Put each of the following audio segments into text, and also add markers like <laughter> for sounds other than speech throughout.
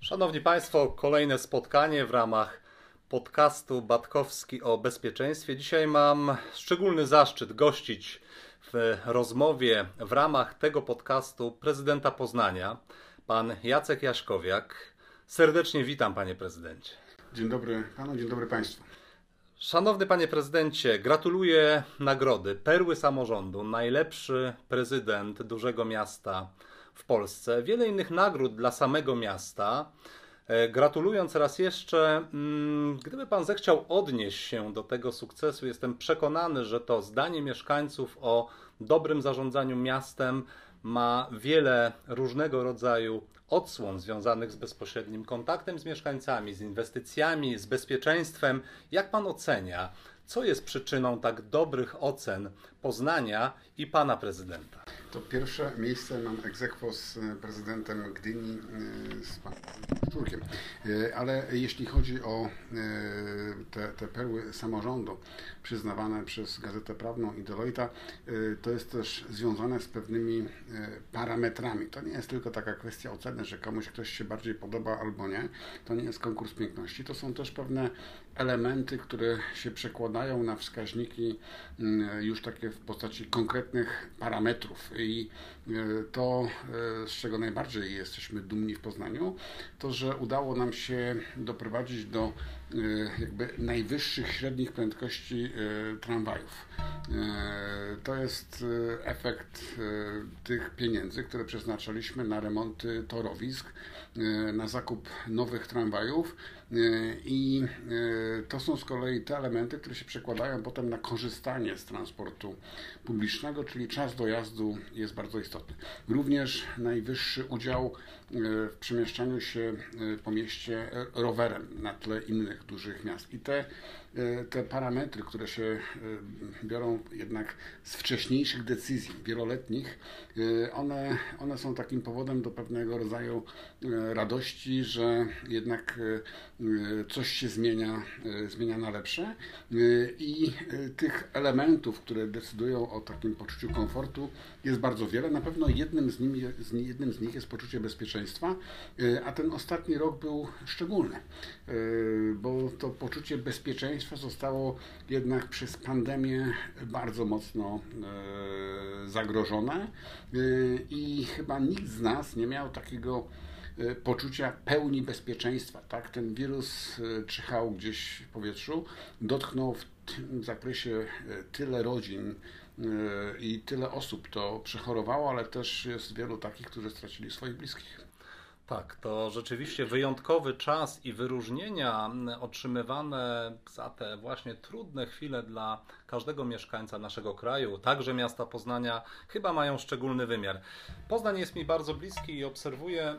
Szanowni Państwo, kolejne spotkanie w ramach podcastu Batkowski o bezpieczeństwie. Dzisiaj mam szczególny zaszczyt gościć w rozmowie w ramach tego podcastu prezydenta Poznania, pan Jacek Jaśkowiak. Serdecznie witam, panie prezydencie. Dzień dobry panu, dzień dobry państwu. Szanowny panie prezydencie, gratuluję nagrody Perły Samorządu, najlepszy prezydent dużego miasta w Polsce. Wiele innych nagród dla samego miasta. E, gratulując raz jeszcze, mm, gdyby Pan zechciał odnieść się do tego sukcesu, jestem przekonany, że to zdanie mieszkańców o dobrym zarządzaniu miastem ma wiele różnego rodzaju odsłon związanych z bezpośrednim kontaktem z mieszkańcami, z inwestycjami, z bezpieczeństwem. Jak Pan ocenia, co jest przyczyną tak dobrych ocen Poznania i Pana Prezydenta? To pierwsze miejsce mam egzekwo z prezydentem Gdyni, e, z panem Szczurkiem. E, ale jeśli chodzi o e, te, te perły samorządu przyznawane przez Gazetę Prawną i Deloitte, to jest też związane z pewnymi parametrami. To nie jest tylko taka kwestia oceny, że komuś ktoś się bardziej podoba albo nie. To nie jest konkurs piękności. To są też pewne elementy, które się przekładają na wskaźniki mm, już takie w postaci konkretnych parametrów. I e, to, e, z czego najbardziej jesteśmy dumni w Poznaniu, to że udało nam się doprowadzić do e, jakby najwyższych średnich prędkości tramwajów. To jest efekt tych pieniędzy, które przeznaczaliśmy na remonty torowisk, na zakup nowych tramwajów i to są z kolei te elementy, które się przekładają potem na korzystanie z transportu publicznego, czyli czas dojazdu jest bardzo istotny. Również najwyższy udział e, w przemieszczaniu się e, po mieście rowerem na tle innych dużych miast. I te E, te parametry, które się e, biorą jednak z wcześniejszych decyzji wieloletnich, e, one, one są takim powodem do pewnego rodzaju radości, że jednak coś się zmienia, zmienia na lepsze i tych elementów, które decydują o takim poczuciu komfortu jest bardzo wiele. Na pewno jednym z, nim, jednym z nich jest poczucie bezpieczeństwa, a ten ostatni rok był szczególny, bo to poczucie bezpieczeństwa zostało jednak przez pandemię bardzo mocno zagrożone i chyba nikt z nas nie miał takiego poczucia pełni bezpieczeństwa. Tak? Ten wirus czyhał gdzieś w powietrzu, dotknął w tym zakresie tyle rodzin i tyle osób to przechorowało, ale też jest wielu takich, którzy stracili swoich bliskich. Tak, to rzeczywiście wyjątkowy czas i wyróżnienia otrzymywane za te właśnie trudne chwile dla każdego mieszkańca naszego kraju, także miasta Poznania, chyba mają szczególny wymiar. Poznań jest mi bardzo bliski i obserwuję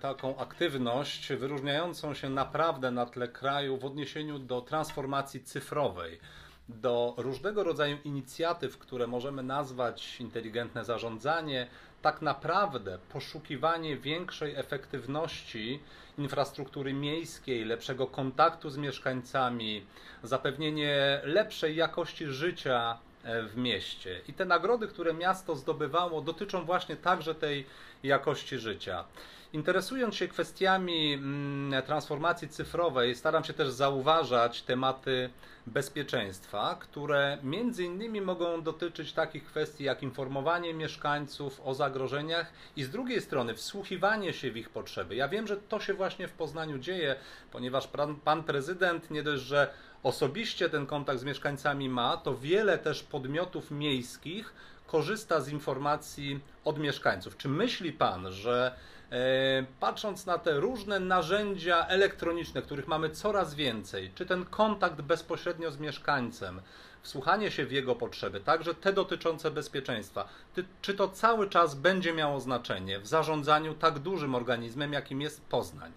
taką aktywność wyróżniającą się naprawdę na tle kraju w odniesieniu do transformacji cyfrowej do różnego rodzaju inicjatyw, które możemy nazwać inteligentne zarządzanie, tak naprawdę poszukiwanie większej efektywności infrastruktury miejskiej, lepszego kontaktu z mieszkańcami, zapewnienie lepszej jakości życia w mieście. I te nagrody, które miasto zdobywało, dotyczą właśnie także tej jakości życia. Interesując się kwestiami mm, transformacji cyfrowej, staram się też zauważać tematy bezpieczeństwa, które między innymi mogą dotyczyć takich kwestii jak informowanie mieszkańców o zagrożeniach i z drugiej strony wsłuchiwanie się w ich potrzeby. Ja wiem, że to się właśnie w Poznaniu dzieje, ponieważ pan, pan prezydent nie dość, że osobiście ten kontakt z mieszkańcami ma, to wiele też podmiotów miejskich korzysta z informacji od mieszkańców. Czy myśli pan, że E, patrząc na te różne narzędzia elektroniczne, których mamy coraz więcej, czy ten kontakt bezpośrednio z mieszkańcem, wsłuchanie się w jego potrzeby, także te dotyczące bezpieczeństwa, czy to cały czas będzie miało znaczenie w zarządzaniu tak dużym organizmem, jakim jest Poznań?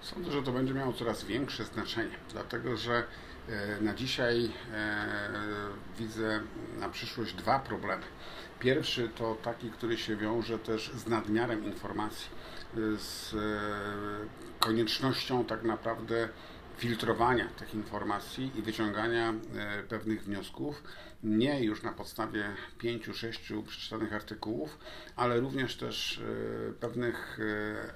Sądzę, że to będzie miało coraz większe znaczenie, dlatego że na dzisiaj e, widzę na przyszłość dwa problemy. Pierwszy to taki, który się wiąże też z nadmiarem informacji z e, koniecznością tak naprawdę filtrowania tych informacji i wyciągania pewnych wniosków, nie już na podstawie pięciu, sześciu przeczytanych artykułów, ale również też pewnych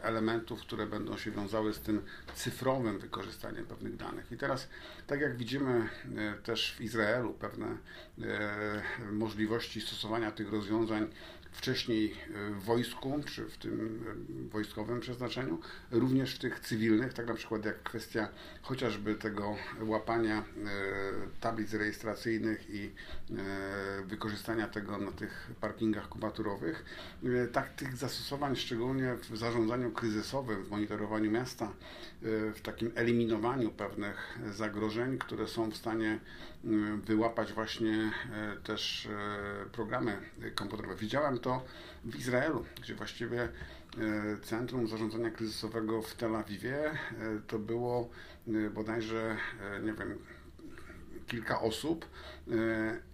elementów, które będą się wiązały z tym cyfrowym wykorzystaniem pewnych danych. I teraz, tak jak widzimy też w Izraelu, pewne możliwości stosowania tych rozwiązań wcześniej w wojsku, czy w tym wojskowym przeznaczeniu, również w tych cywilnych, tak na przykład jak kwestia chociażby tego łapania e, tablic rejestracyjnych i e, wykorzystania tego na tych parkingach kubaturowych. E, tak tych zastosowań, szczególnie w zarządzaniu kryzysowym, w monitorowaniu miasta, w takim eliminowaniu pewnych zagrożeń, które są w stanie wyłapać właśnie też programy komputerowe. Widziałem to w Izraelu, gdzie właściwie Centrum Zarządzania Kryzysowego w Tel Awiwie to było bodajże, nie wiem, kilka osób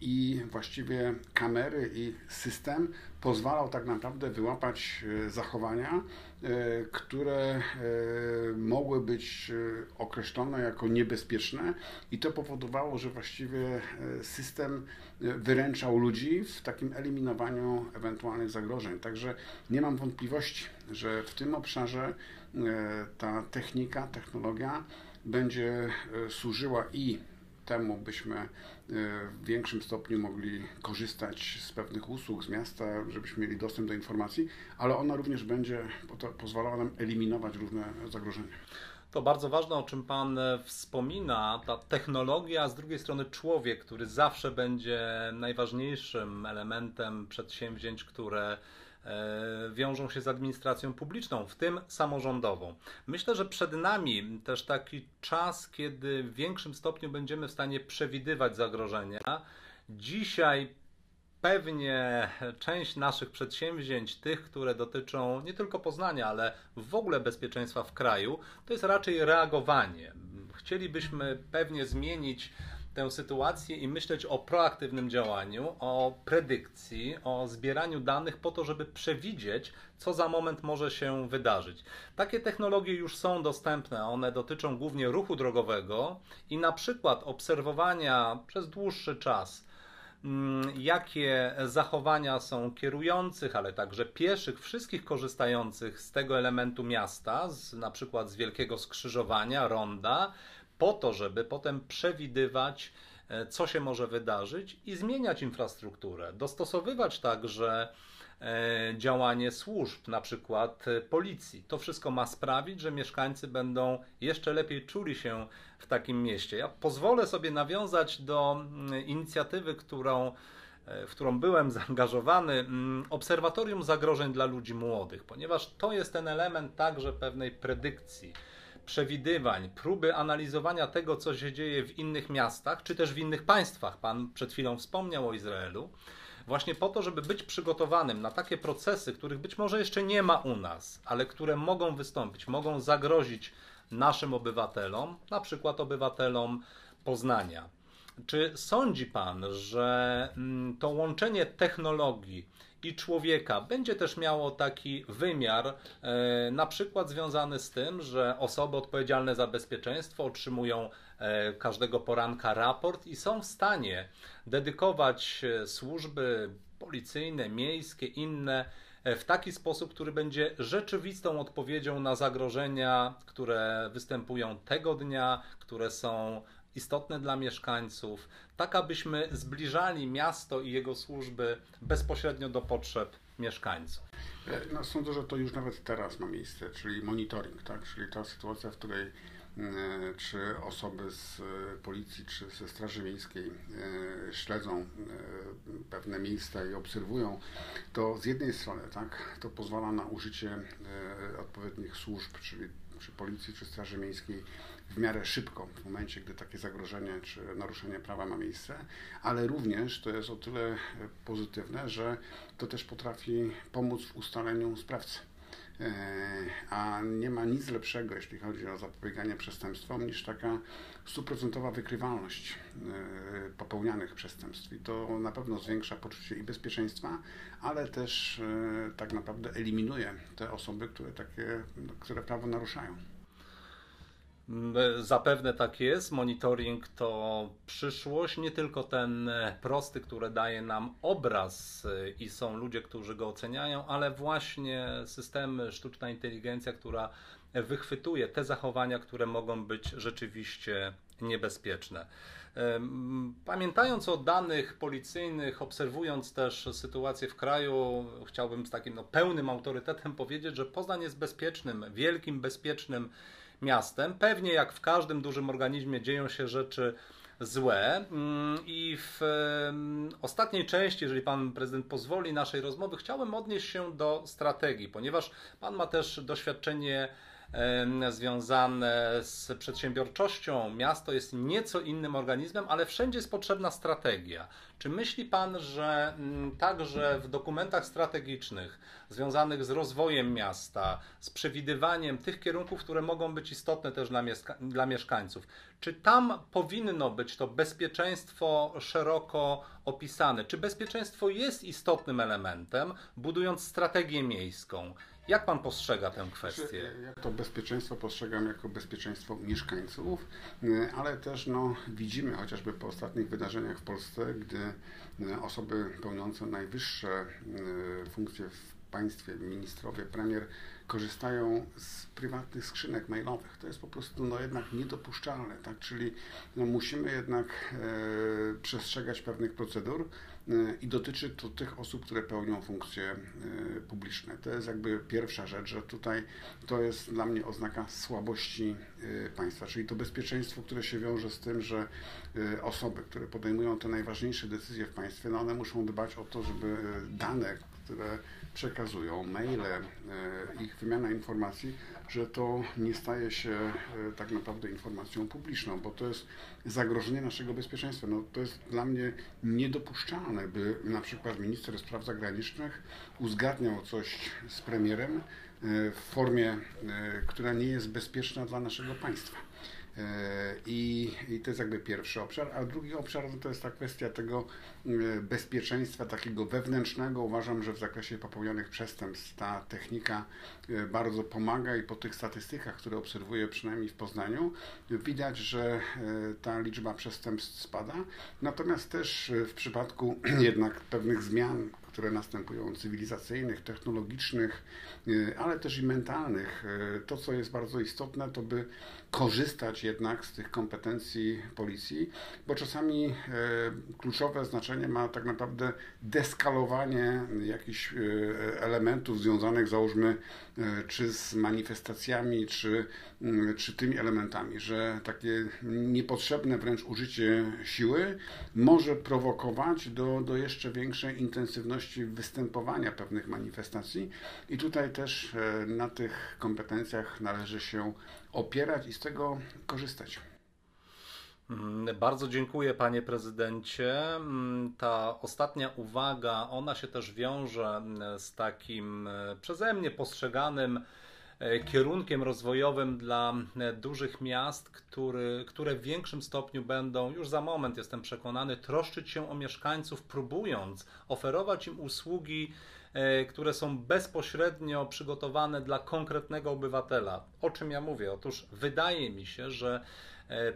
i właściwie kamery i system pozwalał tak naprawdę wyłapać zachowania, które mogły być określone jako niebezpieczne i to powodowało, że właściwie system wyręczał ludzi w takim eliminowaniu ewentualnych zagrożeń. Także nie mam wątpliwości, że w tym obszarze e, ta technika, technologia będzie e, służyła i temu, byśmy e, w większym stopniu mogli korzystać z pewnych usług z miasta, żebyśmy mieli dostęp do informacji, ale ona również będzie pozwalała nam eliminować różne zagrożenia. To bardzo ważne, o czym Pan e, wspomina, ta technologia, a z drugiej strony człowiek, który zawsze będzie najważniejszym elementem przedsięwzięć, które wiążą się z administracją publiczną, w tym samorządową. Myślę, że przed nami też taki czas, kiedy w większym stopniu będziemy w stanie przewidywać zagrożenia. Dzisiaj pewnie część naszych przedsięwzięć, tych, które dotyczą nie tylko Poznania, ale w ogóle bezpieczeństwa w kraju, to jest raczej reagowanie. Chcielibyśmy pewnie zmienić tę sytuację i myśleć o proaktywnym działaniu, o predykcji, o zbieraniu danych po to, żeby przewidzieć, co za moment może się wydarzyć. Takie technologie już są dostępne, one dotyczą głównie ruchu drogowego i na przykład obserwowania przez dłuższy czas Mm, jakie zachowania są kierujących, ale także pieszych, wszystkich korzystających z tego elementu miasta, z, na przykład z wielkiego skrzyżowania, ronda, po to, żeby potem przewidywać, e, co się może wydarzyć i zmieniać infrastrukturę, dostosowywać także E, działanie służb, na przykład e, policji. To wszystko ma sprawić, że mieszkańcy będą jeszcze lepiej czuli się w takim mieście. Ja pozwolę sobie nawiązać do inicjatywy, którą w którą byłem <laughs> zaangażowany, Obserwatorium Zagrożeń dla Ludzi Młodych, ponieważ to jest ten element także pewnej predykcji, przewidywań, próby analizowania tego, co się dzieje w innych miastach, czy też w innych państwach. Pan przed chwilą wspomniał o Izraelu właśnie po to, żeby być przygotowanym na takie procesy, których być może jeszcze nie ma u nas, ale które mogą wystąpić, mogą zagrozić naszym obywatelom, na przykład obywatelom Poznania. Czy sądzi Pan, że mm, to łączenie technologii i człowieka. Będzie też miało taki wymiar, e, na przykład związany z tym, że osoby odpowiedzialne za bezpieczeństwo otrzymują e, każdego poranka raport i są w stanie dedykować e, służby policyjne, miejskie, inne w taki sposób, który będzie rzeczywistą odpowiedzią na zagrożenia, które występują tego dnia, które są istotne dla mieszkańców, tak abyśmy zbliżali miasto i jego służby bezpośrednio do potrzeb mieszkańców. E, no, sądzę, że to już nawet teraz ma miejsce, czyli monitoring, tak? czyli ta sytuacja, w której e, czy osoby z e, policji, czy ze Straży Miejskiej śledzą pewne miejsca i obserwują, to z jednej strony tak, to pozwala na użycie odpowiednich służb, czyli czy policji, czy Straży Miejskiej w miarę szybko, w momencie, gdy takie zagrożenie czy naruszenie prawa ma miejsce, ale również to jest o tyle pozytywne, że to też potrafi pomóc w ustaleniu sprawcy. E, a nie ma nic lepszego, jeśli chodzi o zapobieganie przestępstwom, niż taka stuprocentowa wykrywalność e, popełnianych przestępstw. I to na pewno zwiększa poczucie i bezpieczeństwa, ale też e, tak naprawdę eliminuje te osoby, które takie, które prawo naruszają. Zapewne tak jest. Monitoring to przyszłość, nie tylko ten prosty, który daje nam obraz i są ludzie, którzy go oceniają, ale właśnie systemy, sztuczna inteligencja, która wychwytuje te zachowania, które mogą być rzeczywiście niebezpieczne. Pamiętając o danych policyjnych, obserwując też sytuację w kraju, chciałbym z takim no, pełnym autorytetem powiedzieć, że Poznań jest bezpiecznym, wielkim, bezpiecznym miastem. Pewnie jak w każdym dużym organizmie dzieją się rzeczy złe. Mm, I w ostatniej części, jeżeli pan prezydent pozwoli, naszej rozmowy, chciałbym odnieść się do strategii, ponieważ pan ma też doświadczenie związane z przedsiębiorczością. Miasto jest nieco innym organizmem, ale wszędzie jest potrzebna strategia. Czy myśli Pan, że mm, także w dokumentach strategicznych związanych z rozwojem miasta, z przewidywaniem tych kierunków, które mogą być istotne też dla, dla mieszkańców, czy tam powinno być to bezpieczeństwo szeroko opisane? Czy bezpieczeństwo jest istotnym elementem, budując strategię miejską? Jak pan postrzega tę kwestię? Ja to bezpieczeństwo postrzegam jako bezpieczeństwo mieszkańców, y, ale też no, widzimy chociażby po ostatnich wydarzeniach w Polsce, gdy y, osoby pełniące najwyższe y, funkcje w państwie, ministrowie, premier korzystają z prywatnych skrzynek mailowych. To jest po prostu no, jednak niedopuszczalne, tak? Czyli no, musimy jednak e, przestrzegać pewnych procedur, E, i dotyczy to tych osób, które pełnią funkcje e, publiczne. To jest jakby pierwsza rzecz, że tutaj to jest dla mnie oznaka słabości e, państwa, czyli to bezpieczeństwo, które się wiąże z tym, że osoby, które podejmują te najważniejsze decyzje w państwie, no one muszą dbać o to, żeby dane, które przekazują, maile, ich wymiana informacji, że to nie staje się e, tak naprawdę informacją publiczną, bo to jest zagrożenie naszego bezpieczeństwa. No, to jest dla mnie niedopuszczalne, by na przykład minister spraw zagranicznych uzgadniał coś z premierem e, w formie, e, która nie jest bezpieczna dla naszego państwa. E, I, I, to jest jakby pierwszy obszar, a drugi obszar no to jest ta kwestia tego e, bezpieczeństwa takiego wewnętrznego. Uważam, że w zakresie popełnionych przestępstw ta technika e, bardzo pomaga i po tych statystykach, które obserwuję przynajmniej w Poznaniu, widać, że ta liczba przestępstw spada. Natomiast też w przypadku <clears throat> jednak pewnych zmian, które następują, cywilizacyjnych, technologicznych, ale też i mentalnych. To, co jest bardzo istotne, to by korzystać jednak z tych kompetencji policji, bo czasami e, kluczowe znaczenie ma tak naprawdę deskalowanie jakichś elementów związanych, załóżmy, czy z manifestacjami, czy, czy tymi elementami, że takie niepotrzebne wręcz użycie siły może prowokować do, do jeszcze większej intensywności występowania pewnych manifestacji i tutaj też na tych kompetencjach należy się opierać i z tego korzystać. Mm, bardzo dziękuję panie prezydencie. Mm, ta ostatnia uwaga, ona się też wiąże mm, z takim e, przeze mnie postrzeganym e, kierunkiem rozwojowym dla e, dużych miast, który, które w większym stopniu będą, już za moment jestem przekonany, troszczyć się o mieszkańców, próbując oferować im usługi E, które są bezpośrednio przygotowane dla konkretnego obywatela. O czym ja mówię? Otóż wydaje mi się, że e,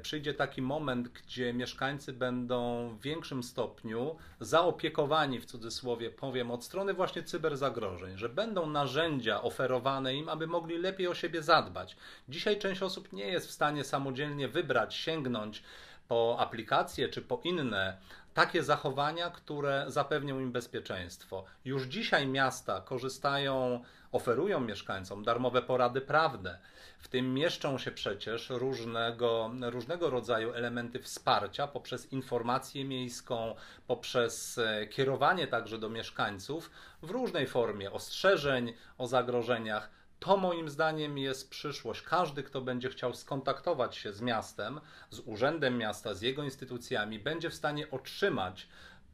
przyjdzie taki moment, gdzie mieszkańcy będą w większym stopniu zaopiekowani, w cudzysłowie powiem, od strony właśnie cyberzagrożeń, że będą narzędzia oferowane im, aby mogli lepiej o siebie zadbać. Dzisiaj część osób nie jest w stanie samodzielnie wybrać, sięgnąć po aplikacje czy po inne takie zachowania, które zapewnią im bezpieczeństwo. Już dzisiaj miasta korzystają, oferują mieszkańcom darmowe porady prawne. W tym mieszczą się przecież różnego, różnego rodzaju elementy wsparcia poprzez informację miejską, poprzez e, kierowanie także do mieszkańców w różnej formie ostrzeżeń o zagrożeniach to moim zdaniem jest przyszłość. Każdy, kto będzie chciał skontaktować się z miastem, z urzędem miasta, z jego instytucjami, będzie w stanie otrzymać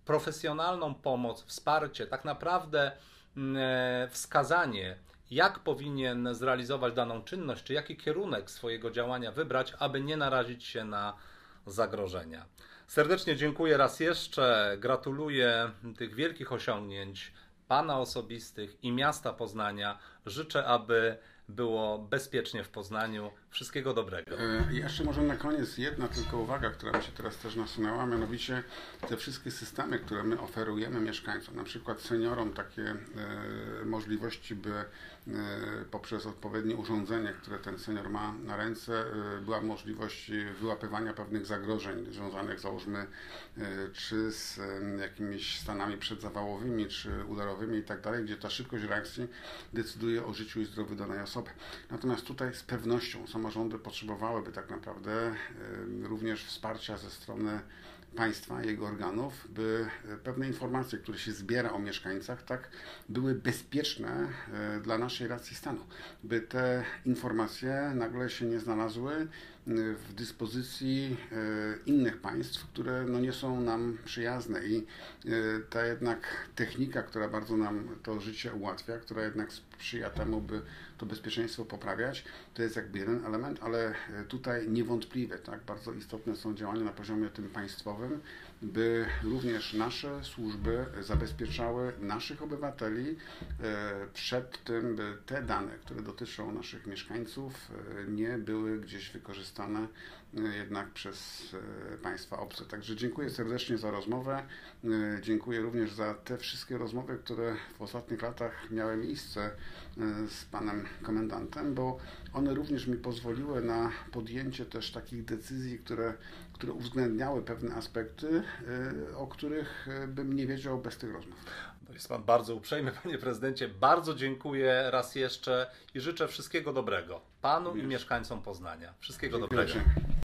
profesjonalną pomoc, wsparcie, tak naprawdę wskazanie, jak powinien zrealizować daną czynność, czy jaki kierunek swojego działania wybrać, aby nie narazić się na zagrożenia. Serdecznie dziękuję raz jeszcze, gratuluję tych wielkich osiągnięć Pana osobistych i miasta Poznania życzę, aby było bezpiecznie w Poznaniu. Wszystkiego dobrego. E, jeszcze może na koniec jedna tylko uwaga, która mi się teraz też nasunęła, mianowicie te wszystkie systemy, które my oferujemy mieszkańcom, na przykład seniorom takie e, możliwości, by e, poprzez odpowiednie urządzenie, które ten senior ma na ręce, e, była możliwość wyłapywania pewnych zagrożeń związanych załóżmy e, czy z jakimiś stanami przedzawałowymi, czy udarowymi i tak dalej, gdzie ta szybkość reakcji decyduje o życiu i zdrowiu danej osoby. Natomiast tutaj z pewnością samorządy potrzebowałyby tak naprawdę e, również wsparcia ze strony państwa, jego organów, by pewne informacje, które się zbiera o mieszkańcach, tak, były bezpieczne e, dla naszej racji stanu. By te informacje nagle się nie znalazły e, w dyspozycji e, innych państw, które no, nie są nam przyjazne i ta jednak technika, która bardzo nam to życie ułatwia, która jednak sprzyja temu, by to bezpieczeństwo poprawiać, to jest jakby jeden element, ale tutaj niewątpliwie tak, bardzo istotne są działania na poziomie tym państwowym, by również nasze służby zabezpieczały naszych obywateli przed tym, by te dane, które dotyczą naszych mieszkańców, nie były gdzieś wykorzystane jednak przez państwa obce. Także dziękuję serdecznie za rozmowę. Dziękuję również za te wszystkie rozmowy, które w ostatnich latach miały miejsce z panem komendantem, bo one również mi pozwoliły na podjęcie też takich decyzji, które, które uwzględniały pewne aspekty, o których bym nie wiedział bez tych rozmów. Jest Pan bardzo uprzejmy, <laughs> Panie Prezydencie. Bardzo dziękuję raz jeszcze i życzę wszystkiego dobrego Panu i mieszkańcom Poznania. Wszystkiego Dziękuję dobrego. Ci.